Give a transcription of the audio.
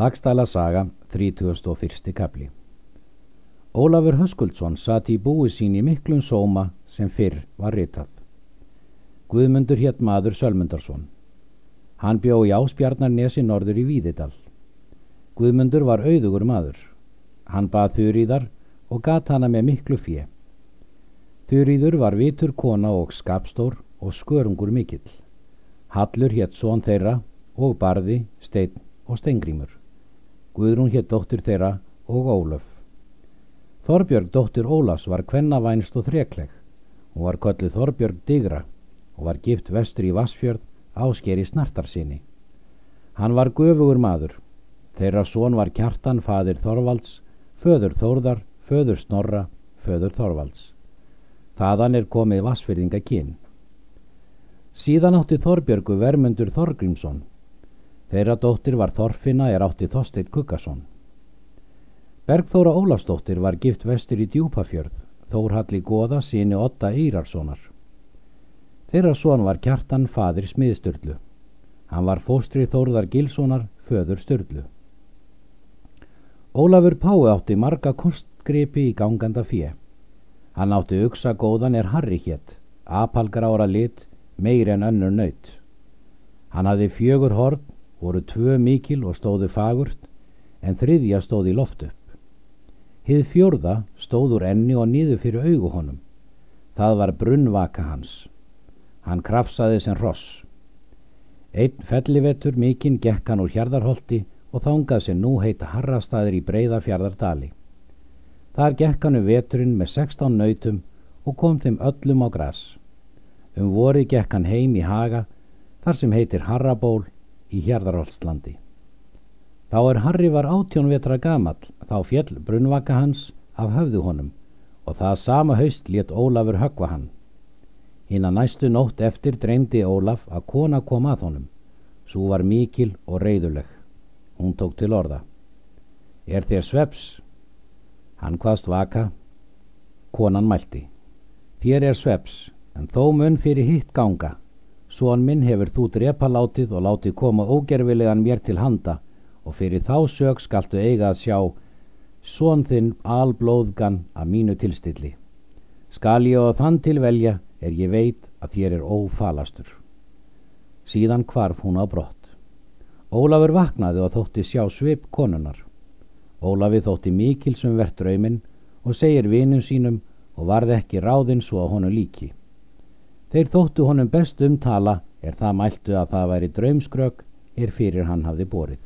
Lagstæla saga, 31. kapli Ólafur Höskuldsson sati í búi sín í miklum sóma sem fyrr var ritað. Guðmundur hétt maður Sölmundarsson. Hann bjó í áspjarnarnesi norður í Víðidal. Guðmundur var auðugur maður. Hann bað þurriðar og gat hana með miklu fjö. Þurriður var vitur kona og skapstór og skörungur mikill. Hallur hétt són þeirra og barði, steinn og steingrímur. Guðrún hétt dóttur þeirra og Ólöf. Þorbjörg dóttur Ólas var kvennavænst og þrekleg og var köllið Þorbjörg digra og var gift vestur í Vassfjörð ásker í snartarsinni. Hann var göfugur maður. Þeirra són var kjartan fadir Þorvalds, föður Þórðar, föður Snorra, föður Þorvalds. Þaðan er komið Vassfjörðinga kyn. Síðan átti Þorbjörgu vermundur Þorgrímsson. Þeirra dóttir var Þorfinna er átti Þorstein Kukkason. Bergþóra Ólafsdóttir var gift vestur í Djúpafjörð, Þórhalli Goða síni Otta Eirarssonar. Þeirra són var kjartan fadir smiðsturlu. Hann var fóstri Þórðar Gilssonar, föður Sturlu. Ólafur Pái átti marga kostgripi í ganganda fjö. Hann átti uksa góðan er Harri hétt, apalgrára lit, meir en önnur nöyt. Hann hafði fjögur horn, voru tvö mikil og stóðu fagurt, en þriðja stóði loft upp. Hið fjórða stóð úr enni og nýðu fyrir augu honum. Það var brunnvaka hans. Hann krafsaði sem ross. Einn fellivetur mikinn gekk hann úr hjarðarholti og þángað sem nú heita harrastæðir í breyða fjardardali. Þar gekk hann um veturinn með sextán nautum og kom þeim öllum á græs. Um vori gekk hann heim í haga þar sem heitir Harraból í hjarðarholtslandi. Þá er Harri var átjón vetra gamall þá fjell brunnvaka hans af höfðu honum og það sama haust let Ólafur högva hann. Hinn að næstu nótt eftir dreymdi Ólaf að kona kom að honum. Svo var mikil og reyðuleg. Hún tók til orða. Er þér sveps? Hann hvaðst vaka. Konan mælti. Þér er sveps, en þó mun fyrir hitt ganga. Són minn hefur þú drepa látið og látið koma ógerfilegan mér til handa og fyrir þá sög skaltu eiga að sjá són þinn alblóðgan að mínu tilstilli. Skal ég á þann til velja er ég veit að þér er ófalastur. Síðan kvarf hún á brott. Ólafur vaknaði og þótti sjá svip konunar. Ólafi þótti mikil sem verðt drauminn og segir vinum sínum og varð ekki ráðinn svo að honu líki. Þeir þóttu honum best umtala er það mæltu að það væri draumskrök er fyrir hann hafði borið.